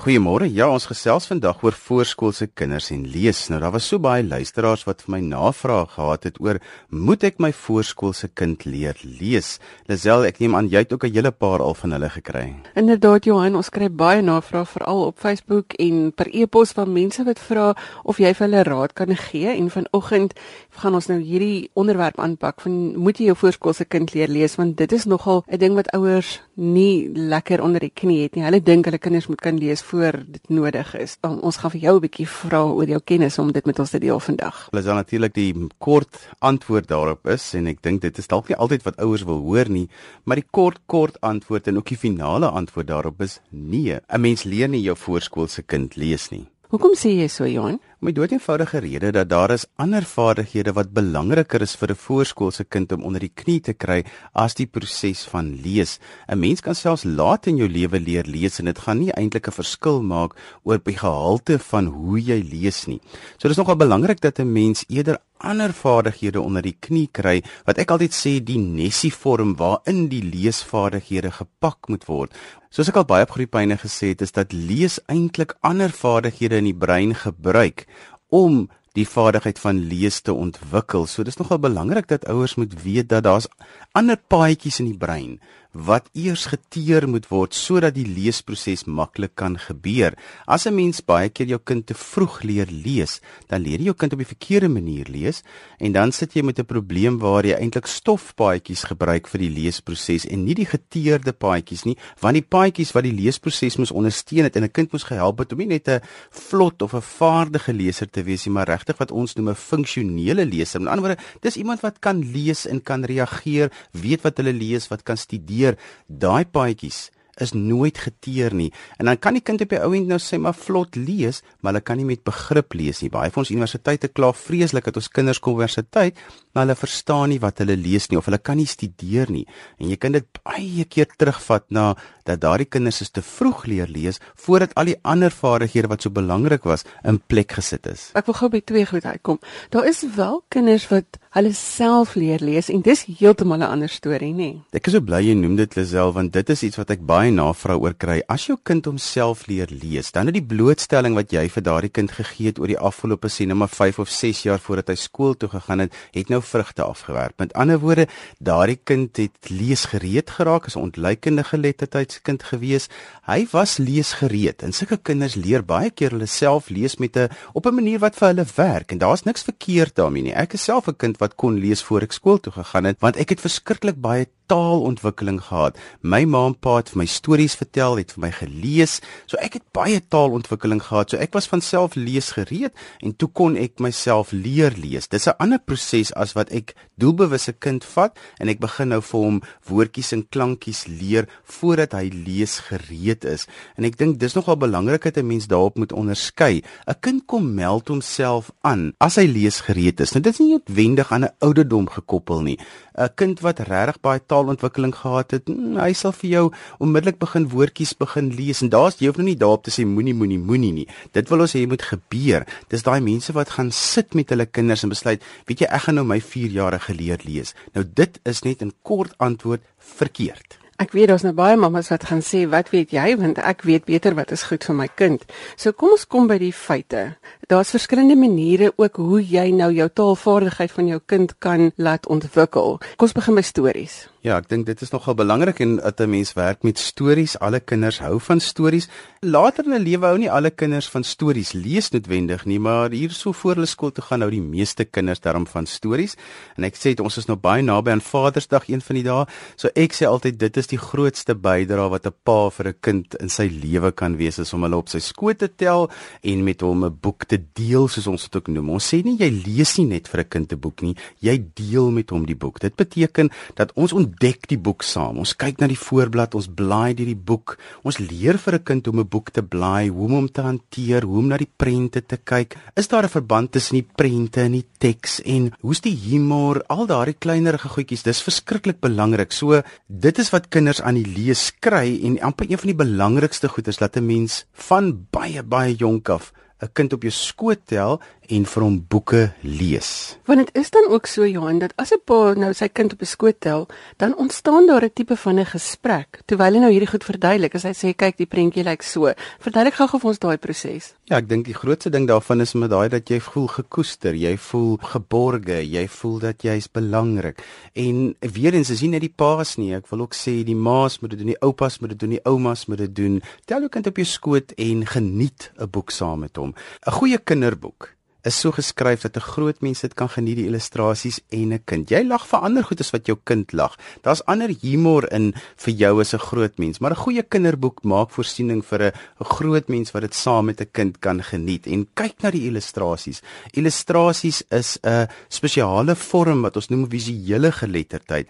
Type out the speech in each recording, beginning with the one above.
Goeiemôre. Ja, ons gesels vandag oor voorskoolse kinders en lees. Nou daar was so baie luisteraars wat vir my navraag gehad het oor moet ek my voorskoolse kind leer lees? Lisel, ek neem aan jy het ook 'n hele paar al van hulle gekry. Inderdaad Johan, ons kry baie navraag veral op Facebook en per e-pos van mense wat vra of jy vir hulle raad kan gee en vanoggend gaan ons nou hierdie onderwerp aanpak van moet jy jou voorskoolse kind leer lees want dit is nogal 'n ding wat ouers nie lekker onder die knie het nie. Hulle dink hulle kinders moet kan lees voor dit nodig is. Um, ons gaan vir jou 'n bietjie vra oor jou kennis om dit met ons te deel vandag. Hulle sal natuurlik die kort antwoord daarop is en ek dink dit is dalk nie altyd wat ouers wil hoor nie, maar die kort kort antwoord en ook die finale antwoord daarop is nee. 'n Mens leer nie jou voorskoolse kind lees nie. Hoekom sê jy so, Johan? Om die doeteenvoudige rede dat daar is ander vaardighede wat belangriker is vir 'n voorskoolse kind om onder die knie te kry as die proses van lees. 'n Mens kan selfs laat in jou lewe leer lees en dit gaan nie eintlik 'n verskil maak oor die gehalte van hoe jy lees nie. So dis nogal belangrik dat 'n mens eerder ander vaardighede onder die knie kry wat ek altyd sê die nessie vorm waarin die leesvaardighede gepak moet word. Soos ek al baie op groepyne gesê het, is dat lees eintlik ander vaardighede in die brein gebruik om die vaardigheid van lees te ontwikkel. So dis nogal belangrik dat ouers moet weet dat daar's ander paadjies in die brein wat eers geteer moet word sodat die leesproses maklik kan gebeur. As 'n mens baie keer jou kind te vroeg leer lees, dan leer jy jou kind op die verkeerde manier lees en dan sit jy met 'n probleem waar jy eintlik stofpaadjies gebruik vir die leesproses en nie die geteerde paadjies nie, want die paadjies wat die leesproses moes ondersteun het en 'n kind moes gehelp het om nie net 'n vlot of 'n vaardige leser te wees nie, maar regtig wat ons noem 'n funksionele leser. Met ander woorde, dis iemand wat kan lees en kan reageer, weet wat hulle lees, wat kan studeer gebeur, daai paadjies is nooit geteer nie. En dan kan die kind op die ou end nou sê maar vlot lees, maar hulle kan nie met begrip lees nie. Baie van ons universiteite kla vreeslik dat ons kinders kom universiteit, maar hulle verstaan nie wat hulle lees nie of hulle kan nie studeer nie. En jy kan dit baie keer terugvat na dat daardie kinders is te vroeg leer lees voordat al die ander vaardighede wat so belangrik was in plek gesit is. Ek wil gou by twee goed uitkom. Daar is wel kinders wat hulle self leer lees en dis heeltemal 'n ander storie, nê. Ek is so bly jy noem dit Lisel want dit is iets wat ek baie navraag oor kry. As jou kind homself leer lees, dan het die blootstelling wat jy vir daardie kind gegee het oor die afgelope sien nou maar 5 of 6 jaar voordat hy skool toe gegaan het, het nou vrugte afgewerp. Met ander woorde, daardie kind het leesgereed geraak, is 'n ontleikende geletterdheidskind gewees. Hy was leesgereed. En sulke kinders leer baie keer hulle self lees met 'n op 'n manier wat vir hulle werk en daar's niks verkeerd daarmee nie. Ek is self 'n kind wat kon lees voor ek skool toe gegaan het want ek het verskriklik baie taalontwikkeling gehad. My ma en pa het vir my stories vertel, het vir my gelees. So ek het baie taalontwikkeling gehad. So ek was van self leesgereed en toe kon ek myself leer lees. Dis 'n ander proses as wat ek doelbewusse kind vat en ek begin nou vir hom woordjies en klankies leer voordat hy leesgereed is. En ek dink dis nogal belangrik dat 'n mens daarop moet onderskei. 'n Kind kom meld homself aan as hy leesgereed is. Nou dit is nie noodwendig aan 'n ouderdom gekoppel nie. 'n Kind wat regtig baie taal taalontwikkeling gehad het, mm, hy sal vir jou onmiddellik begin woordjies begin lees en daar's jy hoef nou nie daarop te sê moenie moenie moenie nie. Dit wil ons hê moet gebeur. Dis daai mense wat gaan sit met hulle kinders en besluit, weet jy, ek gaan nou my 4 jaar geleer lees. Nou dit is net 'n kort antwoord verkeerd. Ek weet daar's nou baie mammas wat gaan sê, "Wat weet jy? Want ek weet beter wat is goed vir my kind." So kom ons kom by die feite. Daar's verskillende maniere ook hoe jy nou jou taalvaardigheid van jou kind kan laat ontwikkel. Kom ons begin by stories. Ja, ek dink dit is nogal belangrik en dat 'n mens werk met stories. Alle kinders hou van stories. Later in 'n lewe hou nie alle kinders van stories lees noodwendig nie, maar hier so voor hulle skool toe gaan nou die meeste kinders daarom van stories. En ek sê dit ons is nou baie naby aan Vadersdag een van die dae. So ek sê altyd dit is die grootste bydrae wat 'n pa vir 'n kind in sy lewe kan wees is om hulle op sy skoot te tel en met hom 'n boek te deel soos ons dit ook noem. Ons sê nie jy lees nie net vir 'n kind 'n boek nie, jy deel met hom die boek. Dit beteken dat ons ontdek die boek saam. Ons kyk na die voorblad, ons blaai deur die boek. Ons leer vir 'n kind om 'n boek te blaai, hoe om hom te hanteer, hoe om na die prente te kyk. Is daar 'n verband tussen die prente en die teks en hoe's die humor, al daardie kleinerige goedjies. Dis verskriklik belangrik. So dit is wat kinders aan die lees kry en amper een van die belangrikste goed is dat 'n mens van baie baie jonk af 'n kind op jou skoot tel en vir hom boeke lees. Want dit is dan ook so Johan dat as 'n pa nou sy kind op 'n skoot tel, dan ontstaan daar 'n tipe van 'n gesprek. Terwyl hy nou hierdie goed verduidelik, as hy sê kyk die prentjie lyk so. Verduidelik gou vir ons daai proses. Ja, ek dink die grootste ding daarvan is met daai dat jy voel gekoester, jy voel geborge, jy voel dat jy is belangrik. En weer eens is nie net die paas nie, ek wil ook sê die ma's moet dit doen, die oupas moet dit doen, die oumas moet dit doen. Tel jou kind op jou skoot en geniet 'n boek saam met hom. 'n Goeie kinderboek is so geskryf dat 'n groot mens dit kan geniet die illustrasies en 'n kind. Jy lag vir ander goed as wat jou kind lag. Daar's ander humor in vir jou as 'n groot mens, maar 'n goeie kinderboek maak voorsiening vir 'n groot mens wat dit saam met 'n kind kan geniet. En kyk na die illustrasies. Illustrasies is 'n spesiale vorm wat ons noem visuele geletterdheid.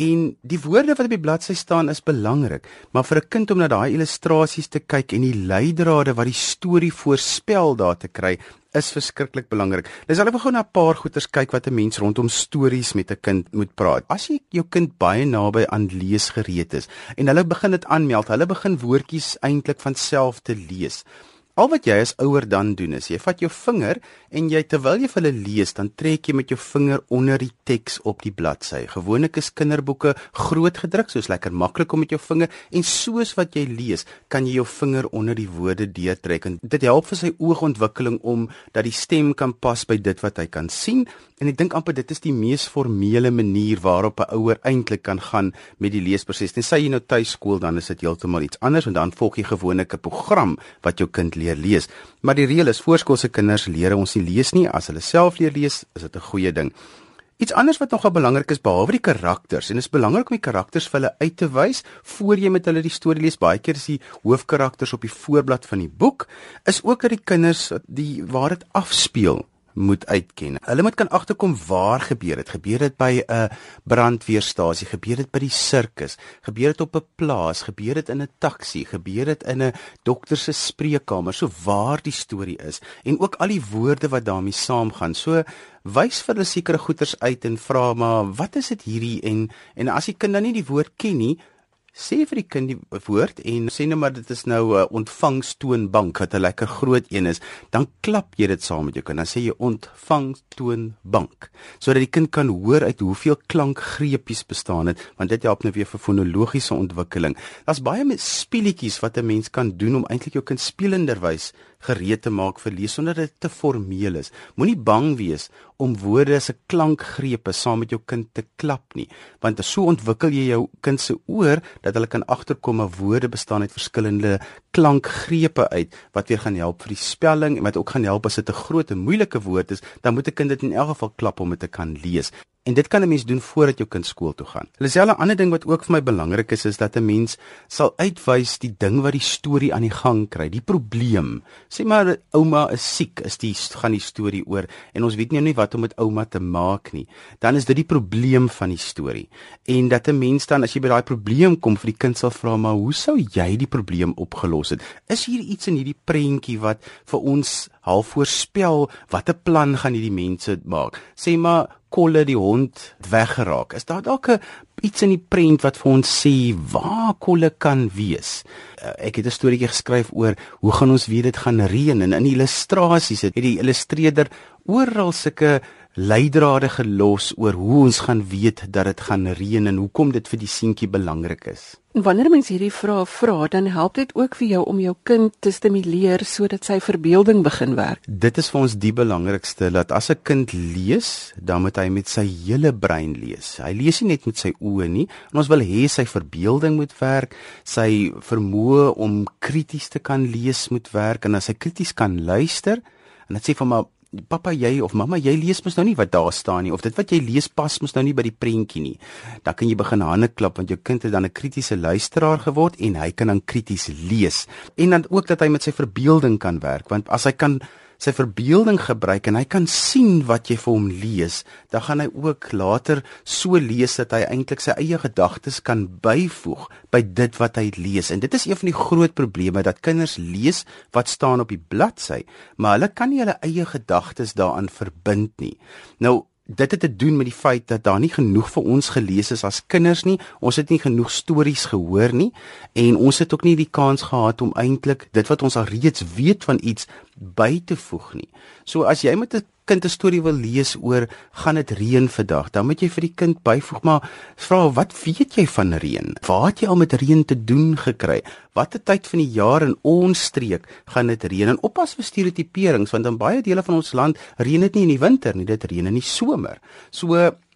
En die woorde wat op die bladsy staan is belangrik, maar vir 'n kind om na daai illustrasies te kyk en die leidrade wat die storie voorspel daar te kry, is verskriklik belangrik. Dis al effe gou na 'n paar goeters kyk wat 'n mens rondom stories met 'n kind moet praat. As jy jou kind baie naby aan lees gereed is en hulle begin dit aanmeld, hulle begin woordjies eintlik van self te lees. Al wat jy as ouer dan doen is jy vat jou vinger en jy terwyl jy vir hulle lees, dan trek jy met jou vinger onder die teks op die bladsy. Gewoonlik is kinderboeke groot gedruk, soos lekker maklik om met jou vinger en soos wat jy lees, kan jy jou vinger onder die woorde deurtrek en dit help vir sy oogontwikkeling om dat die stem kan pas by dit wat hy kan sien. En ek dink amper dit is die mees formele manier waarop 'n ouer eintlik kan gaan met die leesproses. Net sê jy nou tuiskool, dan is dit heeltemal iets anders en dan volg jy gewoonlik 'n program wat jou kind leer lees. Maar die reël is voorskoolse kinders leer ons nie lees nie. As hulle self leer lees, is dit 'n goeie ding. Iets anders wat nogal belangrik is behalwe die karakters en dit is belangrik om die karakters vir hulle uit te wys voor jy met hulle die storie lees. Baie keer is die hoofkarakters op die voorblad van die boek is ook dat die kinders die waar dit afspeel moet uitken. Hulle moet kan agterkom waar gebeur dit. Gebeur dit by 'n brandweerstasie, gebeur dit by die sirkus, gebeur dit op 'n plaas, gebeur dit in 'n taxi, gebeur dit in 'n dokter se spreekkamer, so waar die storie is en ook al die woorde wat daarmee saamgaan. So wys vir hulle sekere goeters uit en vra maar wat is dit hierdie en en as die kind dan nie die woord ken nie, sê vir die kind die woord en sê net maar dit is nou 'n uh, ontvangstoonbank wat 'n lekker groot een is, dan klap jy dit saam met jou kind. Dan sê jy ontvangstoonbank sodat die kind kan hoor uit hoeveel klankgreepies bestaan dit, want dit help nou weer vir fonologiese ontwikkeling. Daar's baie speletjies wat 'n mens kan doen om eintlik jou kind spelenderwys gereed te maak vir lees sonder dit te formeel is. Moenie bang wees om woorde se klankgrepe saam met jou kind te klap nie, want so ontwikkel jy jou kind se oor dat hulle kan agterkom 'n woorde bestaan uit verskillende klankgrepe uit wat weer gaan help vir die spelling en wat ook gaan help as dit 'n groot en moeilike woord is, dan moet 'n kind dit in elk geval klap om dit te kan lees. En dit kan 'n mens doen voordat jou kind skool toe gaan. Hulle sê 'n ander ding wat ook vir my belangrik is is dat 'n mens sal uitwys die ding wat die storie aan die gang kry, die probleem. Sê maar ouma is siek, is die gaan die storie oor en ons weet nie nie wat om met ouma te maak nie. Dan is dit die probleem van die storie. En dat 'n mens dan as jy by daai probleem kom vir die kind sal vra maar hoe sou jy die probleem opgelos het? Is hier iets in hierdie prentjie wat vir ons half voorspel watter plan gaan hierdie mense maak? Sê maar kolle die hond weggeraak. Is daar dalk 'n iets in die prent wat vir ons sê waar kolle kan wees? Uh, ek het 'n storieetjie geskryf oor hoe gaan ons weet dit gaan reën en in illustrasies het die illustreerder oral sulke leidrade gelos oor hoe ons gaan weet dat dit gaan reën en hoekom dit vir die seentjie belangrik is. Wanneer mens hierdie vrae vra, dan help dit ook vir jou om jou kind te stimuleer sodat sy verbeelding begin werk. Dit is vir ons die belangrikste dat as 'n kind lees, dan moet hy met sy hele brein lees. Hy lees nie net met sy oë nie. En ons wil hê sy verbeelding moet werk, sy vermoë om krities te kan lees moet werk en as hy krities kan luister, en dit sê vir my pappa jy of mamma jy lees mos nou nie wat daar staan nie of dit wat jy lees pas mos nou nie by die prentjie nie. Dan kan jy begin hande klap want jou kind het dan 'n kritiese luisteraar geword en hy kan dan krities lees. En dan ook dat hy met sy verbeelding kan werk want as hy kan sy verbeelding gebruik en hy kan sien wat jy vir hom lees, dan gaan hy ook later so lees dat hy eintlik sy eie gedagtes kan byvoeg by dit wat hy lees. En dit is een van die groot probleme dat kinders lees wat staan op die bladsy, maar hulle kan nie hulle eie gedagtes daaraan verbind nie. Nou dit het te doen met die feit dat daar nie genoeg vir ons gelees is as kinders nie. Ons het nie genoeg stories gehoor nie en ons het ook nie die kans gehad om eintlik dit wat ons al reeds weet van iets by te voeg nie. So as jy met 'n kind 'n storie wil lees oor gaan dit reën vandag, dan moet jy vir die kind byvoeg maar vra wat weet jy van reën? Waar het jy al met reën te doen gekry? Watter tyd van die jaar in ons streek gaan dit reën? En oppas vir stereotiperings want in baie dele van ons land reën dit nie in die winter nie, dit reën in die somer. So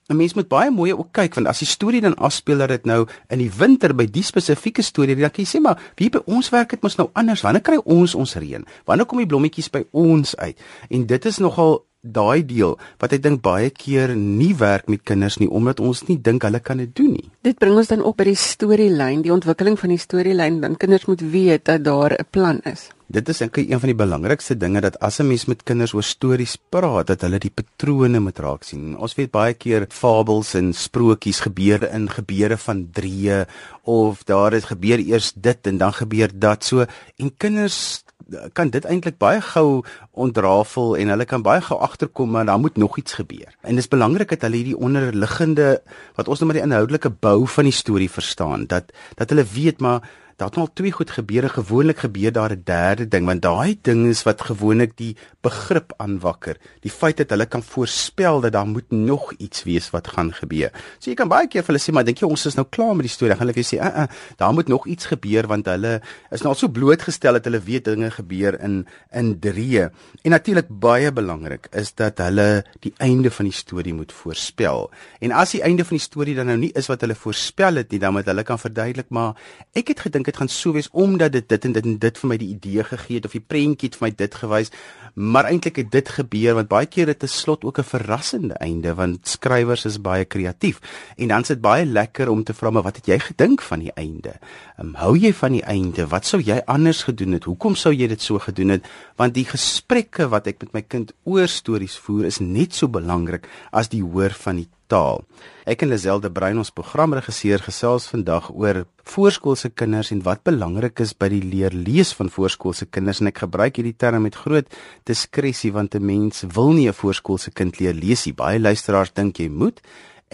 'n mens moet baie mooi ook kyk want as die storie dan afspeel dat dit nou in die winter by die spesifieke storie dan kan jy sê maar wie by ons werk dit mos nou anders wanneer kry ons ons reën wanneer kom die blommetjies by ons uit en dit is nogal daai deel wat ek dink baie keer nie werk met kinders nie omdat ons nie dink hulle kan dit doen nie. Dit bring ons dan op by die storielyn, die ontwikkeling van die storielyn, dan kinders moet weet dat daar 'n plan is. Dit is eintlik een van die belangrikste dinge dat as 'n mens met kinders oor stories praat, dat hulle die patrone moet raak sien. Ons weet baie keer fabels en sprokies gebeur in gebeure van drie of daar het gebeur eers dit en dan gebeur dat so en kinders kan dit eintlik baie gou ontrafel en hulle kan baie gou agterkom maar daar moet nog iets gebeur. En dis belangrik dat hulle hierdie onderliggende wat ons nou maar die inhoudelike bou van die storie verstaan, dat dat hulle weet maar daar het al twee goed gebeure gewoonlik gebeur daar 'n derde ding want daai ding is wat gewoonlik die begrip aanwakker. Die feit dat hulle kan voorspel dat daar moet nog iets wees wat gaan gebeur. So jy kan baie keer vir hulle sê maar dink jy ons is nou klaar met die storie? Dan gaan hulle vir sê uh, uh, daar moet nog iets gebeur want hulle is nou al so blootgestel dat hulle weet dinge gebeur in in drie en natuurlik baie belangrik is dat hulle die einde van die storie moet voorspel. En as die einde van die storie dan nou nie is wat hulle voorspel het nie dan moet hulle kan verduidelik maar ek het gedink dit gaan so wees omdat dit dit en dit en dit vir my die idee gegee het of die prentjie het vir my dit gewys. Maar eintlik het dit gebeur want baie keer het dit slot ook 'n verrassende einde want skrywers is baie kreatief. En dan sit baie lekker om te vra maar wat het jy gedink van die einde? Um, hou jy van die einde? Wat sou jy anders gedoen het? Hoekom sou jy dit so gedoen het? Want die gesprekke wat ek met my kind oor stories voer is net so belangrik as die hoor van die taal. Ek en Lazelle Brein ons programregisseur gesels vandag oor voorskoolse kinders en wat belangrik is by die leer lees van voorskoolse kinders en ek gebruik hierdie term met groot diskresie want 'n mens wil nie 'n voorskoolse kind leer lees nie. Baie luisteraars dink jy moet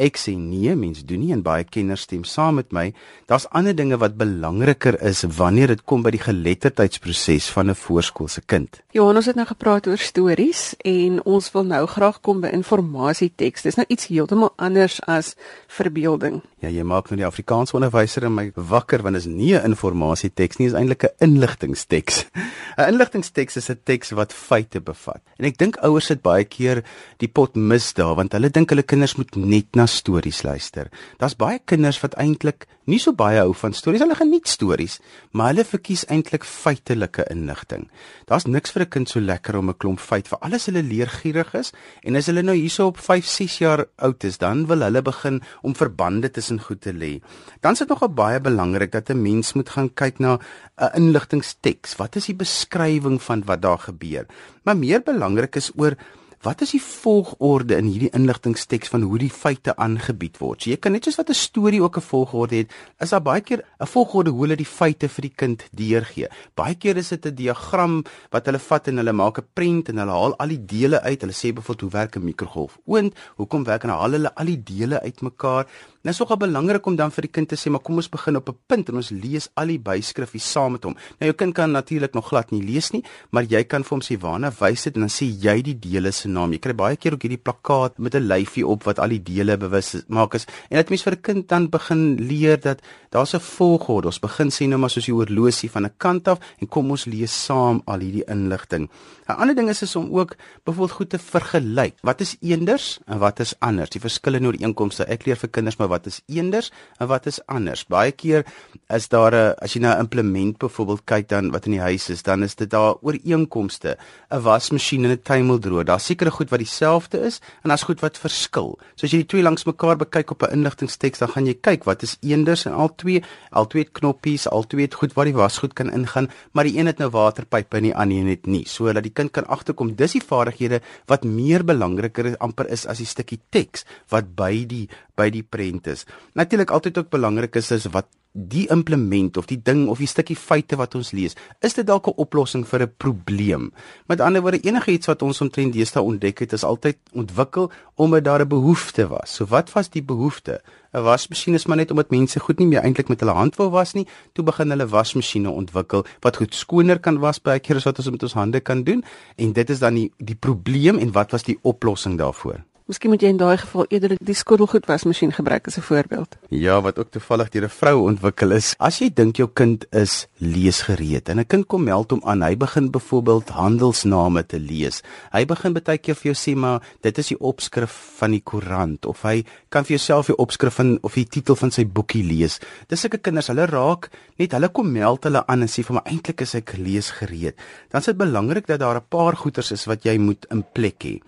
Ek sê nee, mens doen nie en baie kenners stem saam met my. Daar's ander dinge wat belangriker is wanneer dit kom by die geletterdheidsproses van 'n voorskoolse kind. Johan, ons het nou gepraat oor stories en ons wil nou graag kom by informasieteks. Dis nou iets heeltemal anders as verbeelding. Ja, jy maak nou die Afrikaanse onderwyser in my wakker want dit is nie 'n informasieteks nie, dit is eintlik 'n inligtingsteks. 'n Inligtingsteks is 'n teks wat feite bevat. En ek dink ouers sit baie keer die pot mis daar want hulle dink hulle kinders moet net na stories luister. Daar's baie kinders wat eintlik nie so baie hou van stories. Hulle geniet stories, maar hulle verkies eintlik feitelike inligting. Daar's niks vir 'n kind so lekker om 'n klomp feit vir alles hulle leergierig is en as hulle nou hierso op 5, 6 jaar oud is, dan wil hulle begin om verbande tussen goed te lê. Dan is dit nogal baie belangrik dat 'n mens moet gaan kyk na 'n inligtingsteks. Wat is die beskrywing van wat daar gebeur? Maar meer belangrik is oor Wat is die volgorde in hierdie inligtingsteks van hoe die feite aangebied word? So jy kan net soos wat 'n storie ook 'n volgorde het, is daar baie keer 'n volgorde hoe hulle die feite vir die kind deurgee. Baie keer is dit 'n diagram wat hulle vat en hulle maak 'n prent en hulle haal al die dele uit. Hulle sê byvoorbeeld hoe werk 'n mikrogolf oond? Hoekom werk en haal hulle al die dele uitmekaar? Nou is nogal belangrik om dan vir die kind te sê, maar kom ons begin op 'n punt en ons lees al die byskrifie saam met hom. Nou jou kind kan natuurlik nog glad nie lees nie, maar jy kan vir hom sê waarna wys dit en dan sê jy die dele se naam. Jy kry baie keer ook hierdie plakkaat met 'n lyfie op wat al die dele bewus maak is. En dit mens vir 'n kind dan begin leer dat daar's 'n volgorde. Ons begin sê nou maar soos die horlosie van 'n kant af en kom ons lees saam al hierdie inligting. 'n Ander ding is is om ook byvoorbeeld goed te vergelyk. Wat is eenders en wat is anders? Die verskillende ooreenkomste. Ek leer vir kinders maar wat is eenders en wat is anders. Baie keer is daar 'n as jy na 'n implement byvoorbeeld kyk dan wat in die huis is, dan is dit daar ooreenkomste. 'n Wasmasjien en 'n tuimeldroër. Daar's sekere goed wat dieselfde is en daar's goed wat verskil. So as jy die twee langs mekaar bekyk op 'n inligtingsteks, dan gaan jy kyk wat is eenders en al twee, al twee het knoppies, al twee het goed waar die wasgoed kan ingaan, maar die een het nou waterpype en die ander een het nie. So dat die kind kan agterkom dis die vaardighede wat meer belangriker amper is as die stukkie teks wat by die by die prent is. Natuurlik altyd ook belangrik is is wat die implement of die ding of die stukkie feite wat ons lees, is dit dalk 'n oplossing vir 'n probleem. Met ander woorde, enigiets wat ons omtrent deesdae ontdek het, is altyd ontwikkel omdat daar 'n behoefte was. So wat was die behoefte? 'n Wasmasjien is maar net omdat mense goed nie meer eintlik met hulle hand wou was nie, toe begin hulle wasmasjiene ontwikkel wat goed skoner kan was baie keer as wat ons met ons hande kan doen en dit is dan die die probleem en wat was die oplossing daarvoor? Miskien moet jy in daai geval eerder die skottelgoed wasmasjien gebruik as 'n voorbeeld. Ja, wat ook toevallig deur 'n vrou ontwikkel is. As jy dink jou kind is leesgereed en 'n kind kom meld hom aan, hy begin byvoorbeeld handelsname te lees. Hy begin baie keer vir jou sê maar dit is die opskrif van die koerant of hy kan vir jouself die opskrif van of die titel van sy boekie lees. Dis sulke kinders, hulle raak net hulle kom meld hulle aan en sê vir my eintlik is ek leesgereed. Dan is dit belangrik dat daar 'n paar goeters is wat jy moet in plek hê.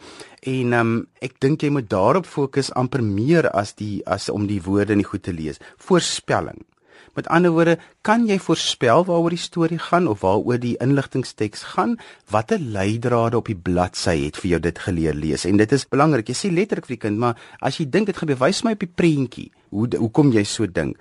En um, ek dink jy moet daarop fokus amper meer as die as om die woorde in die goed te lees. Voorspelling. Met ander woorde, kan jy voorspel waaroor die storie gaan of waaroor die inligtingsteks gaan? Watter leidrade op die bladsy het vir jou dit geleer lees? En dit is belangrik. Jy sê letterlik vir die kind, maar as jy dink dit gebeur, wys my op die prentjie. Hoe hoekom jy so dink?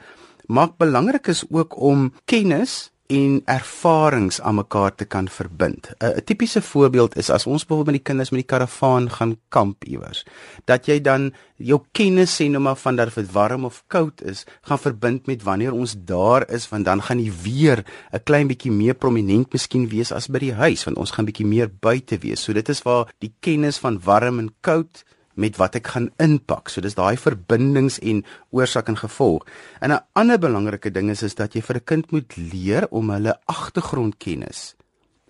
Maak belangrik is ook om kennis en ervarings aan mekaar te kan verbind. 'n Tipiese voorbeeld is as ons byvoorbeeld met die kinders met die karavaan gaan kamp iewers, dat jy dan jou kennis sê nou maar van dat dit warm of koud is, gaan verbind met wanneer ons daar is, want dan gaan die weer 'n klein bietjie meer prominent miskien wees as by die huis, want ons gaan bietjie meer buite wees. So dit is waar die kennis van warm en koud met wat ek gaan inpak. So dis daai verbindings en oorsaak en gevolg. En 'n ander belangrike ding is is dat jy vir 'n kind moet leer om hulle agtergrondkennis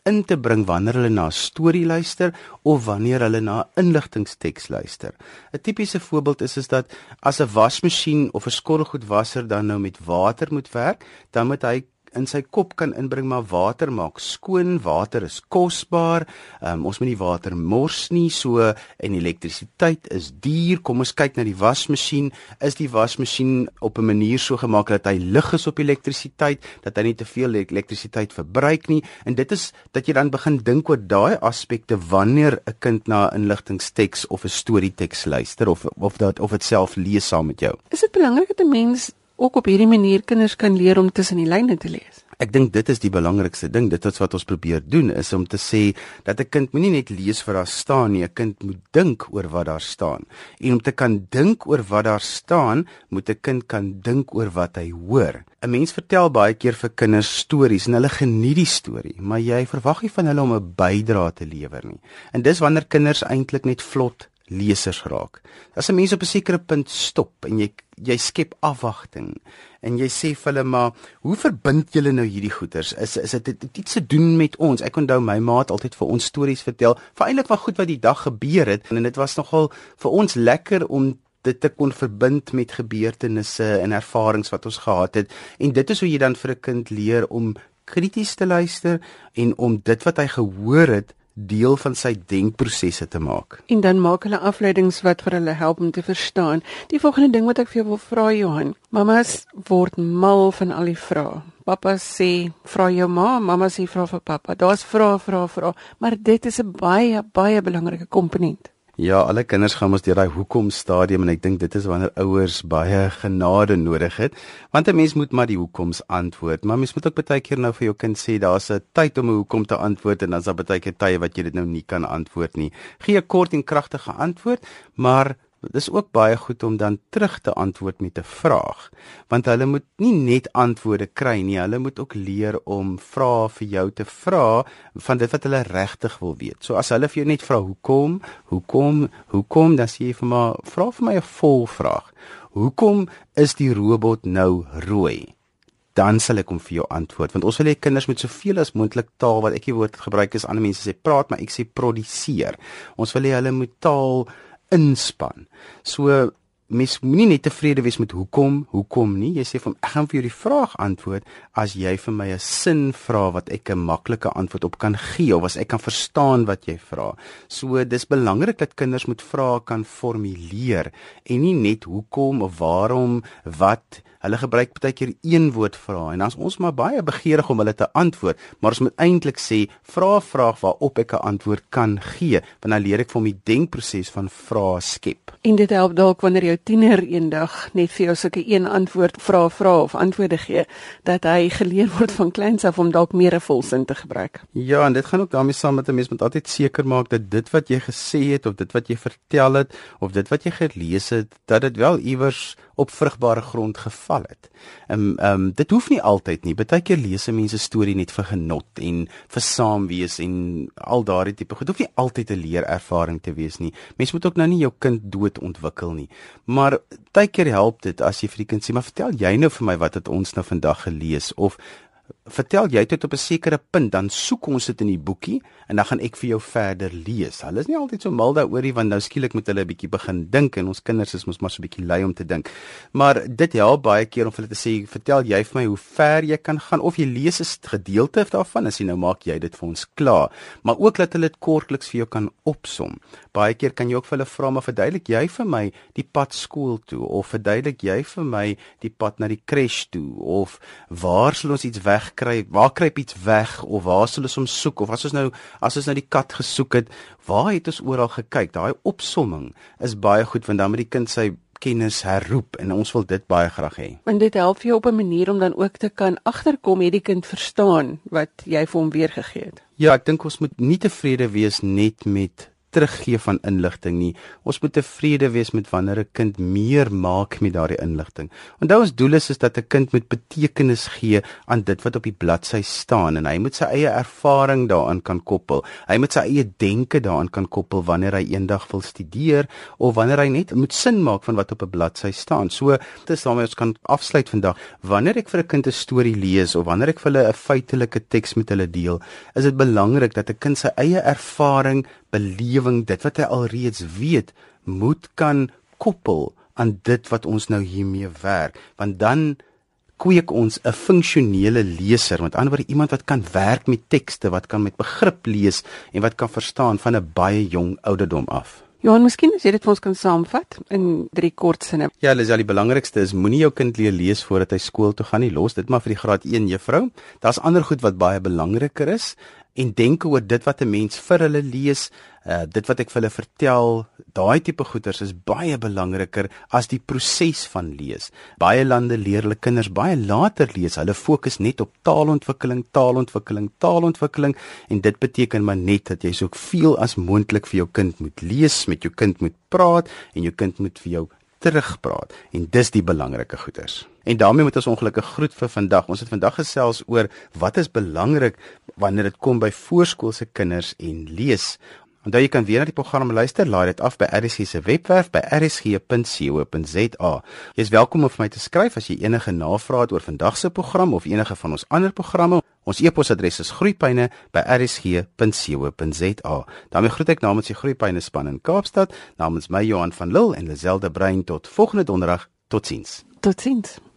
in te bring wanneer hulle na 'n storie luister of wanneer hulle na 'n inligtingsteks luister. 'n Tipiese voorbeeld is is dat as 'n wasmasjien of 'n skottelgoedwasser dan nou met water moet werk, dan moet hy in sy kop kan inbring maar water maak skoon, water is kosbaar. Um, ons moet nie water mors nie. So en elektrisiteit is duur. Kom ons kyk na die wasmasjien. Is die wasmasjien op 'n manier so gemaak dat hy lig is op elektrisiteit, dat hy nie te veel elektrisiteit verbruik nie? En dit is dat jy dan begin dink oor daai aspekte wanneer 'n kind na 'n inligtingsteks of 'n storieteks luister of of dat of dit self lees saam met jou. Is dit belangrik dat 'n mens ook op hierdie manier kinders kan leer om tussen die lyne te lees. Ek dink dit is die belangrikste ding. Dit is wat ons probeer doen is om te sê dat 'n kind moenie net lees vir daar staan nie, 'n kind moet dink oor wat daar staan. En om te kan dink oor wat daar staan, moet 'n kind kan dink oor wat hy hoor. 'n Mens vertel baie keer vir kinders stories en hulle geniet die storie, maar jy verwag nie van hulle om 'n bydrae te lewer nie. En dis wanneer kinders eintlik net vlot lesers raak. As 'n mens op 'n sekere punt stop en jy jy skep afwagting en jy sê vir hulle maar hoe verbind julle nou hierdie goeters? Is is dit iets te doen met ons? Ek onthou my ma het altyd vir ons stories vertel, vir eintlik wat goed wat die dag gebeur het en dit was nogal vir ons lekker om dit te kon verbind met gebeurtenisse en ervarings wat ons gehad het en dit is hoe jy dan vir 'n kind leer om krities te luister en om dit wat hy gehoor het deel van sy denkprosesse te maak. En dan maak hulle afleidings wat vir hulle help om te verstaan. Die volgende ding wat ek vir jou wil vra Johan, mamas word mal van al die vrae. Pappa sê vra jou ma, mamma sê vra vir pappa. Daar's vrae, vrae, vrae, maar dit is 'n baie baie belangrike komponent. Ja, alle kinders gaan mos deur daai hoekom stadium en ek dink dit is wanneer ouers baie genade nodig het. Want 'n mens moet maar die hoekoms antwoord. Maar mens moet ook baie keer nou vir jou kind sê daar's 'n tyd om 'n hoekom te antwoord en dan's daar baie keer tye wat jy dit nou nie kan antwoord nie. Gee 'n kort en kragtige antwoord, maar Dis ook baie goed om dan terug te antwoord met 'n vraag, want hulle moet nie net antwoorde kry nie, hulle moet ook leer om vrae vir jou te vra van dit wat hulle regtig wil weet. So as hulle vir jou net vra hoekom, hoekom, hoekom, dan sê jy vir my, vra vir my 'n volvraag. Hoekom is die robot nou rooi? dan sal ek hom vir jou antwoord want ons wil hê kinders moet soveel as moontlik taal wat ek die woord gebruik is ander mense sê praat maar ek sê produseer ons wil hê hulle moet taal inspann. So mens moenie net tevrede wees met hoekom, hoekom nie. Jy sê vir hom ek gaan vir jou die vraag antwoord as jy vir my 'n sin vra wat ek 'n maklike antwoord op kan gee of as ek kan verstaan wat jy vra. So dis belangrik dat kinders moet vrae kan formuleer en nie net hoekom of waarom wat Hulle gebruik baie keer een woord vra en dan is ons maar baie begeerig om hulle te antwoord, maar ons moet eintlik sê vra 'n vraag waarop ek 'n antwoord kan gee, want dan leer ek van die denkproses van vra skep. En dit help dalk wanneer jou tiener eendag net vir jou sulke een antwoord vra vra of antwoorde gee, dat hy geleer word van kleins af om dalk meer 'n volsin te gebruik. Ja, en dit gaan ook daarmee saam met 'n mens moet altyd seker maak dat dit wat jy gesê het of dit wat jy vertel het of dit wat jy gelees het, dat dit wel iewers op vrugbare grond geval het. Ehm um, ehm um, dit hoef nie altyd nie. Partykeer lees mense storie net vir genot en vir saamwees en al daardie tipe goed. Hoef nie altyd 'n leerervaring te wees nie. Mens moet ook nou nie jou kind dood ontwikkel nie. Maar partykeer help dit as jy vir die kind sê, "Maar vertel jy nou vir my wat het ons nou vandag gelees?" of vertel jy dit op 'n sekere punt dan soek ons dit in die boekie en dan gaan ek vir jou verder lees. Hulle is nie altyd so mal daaroor nie want nou skielik moet hulle 'n bietjie begin dink en ons kinders is mos maar so 'n bietjie lui om te dink. Maar dit help baie keer om vir hulle te sê, vertel jy vir my hoe ver jy kan gaan of jy lees 'n gedeelte daarvan as jy nou maak jy dit vir ons klaar. Maar ook dat hulle dit kortliks vir jou kan opsom. Baie keer kan jy ook vir hulle vra maar verduidelik jy vir my die pad skool toe of verduidelik jy vir my die pad na die crash toe of waar sal ons iets weg wegkry, waar kruip iets weg of waar sal ons hom soek of as ons nou as ons nou die kat gesoek het, waar het ons oral gekyk? Daai opsomming is baie goed want dan moet die kind sy kennis herroep en ons wil dit baie graag hê. En dit help jou op 'n manier om dan ook te kan agterkom het die kind verstaan wat jy vir hom weergegee het. Ja, ek dink ons moet nie tevrede wees net met teruggee van inligting nie. Ons moet tevrede wees met wanneer 'n kind meer maak met daardie inligting. Onthou ons doel is, is dat 'n kind moet betekenis gee aan dit wat op die bladsy staan en hy moet sy eie ervaring daaraan kan koppel. Hy moet sy eie denke daaraan kan koppel wanneer hy eendag wil studeer of wanneer hy net moet sin maak van wat op 'n bladsy staan. So dit is daarmee ons kan afsluit vandag. Wanneer ek vir 'n kind 'n storie lees of wanneer ek vir hulle 'n feitelike teks met hulle deel, is dit belangrik dat 'n kind sy eie ervaring belewing, dit wat hy alreeds weet, moet kan koppel aan dit wat ons nou hiermee werk, want dan kweek ons 'n funksionele leser, met ander woorde iemand wat kan werk met tekste, wat kan met begrip lees en wat kan verstaan van 'n baie jong ouderdom af. Johan, miskien as jy dit vir ons kan saamvat in drie kort sinne. Ja, dis al die belangrikste is moenie jou kind leer lees voordat hy skool toe gaan nie. Los dit maar vir die graad 1 juffrou. Daar's ander goed wat baie belangriker is en dink oor dit wat 'n mens vir hulle lees, uh, dit wat ek vir hulle vertel, daai tipe goeters is baie belangriker as die proses van lees. Baie lande leer hulle kinders baie later lees. Hulle fokus net op taalontwikkeling, taalontwikkeling, taalontwikkeling en dit beteken maar net dat jy soveel as moontlik vir jou kind moet lees, met jou kind moet praat en jou kind moet vir jou terugpraat en dis die belangrike goeters. En daarmee moet ons ongelukkig groet vir vandag. Ons het vandag gesels oor wat is belangrik wanneer dit kom by voorskoolse kinders en lees. Onthou jy kan weer na die program luister, laai dit af by RSG se webwerf by rsg.co.za. Jy is welkom om vir my te skryf as jy enige navrae het oor vandag se program of enige van ons ander programme. Ons e-posadres is groeipyne@rsg.co.za. daarmee groet ek namens die Groeipyne span in Kaapstad, namens my Johan van Lille en Lazelle de Bruin tot volgende donderdag. Totsiens. Totsiens.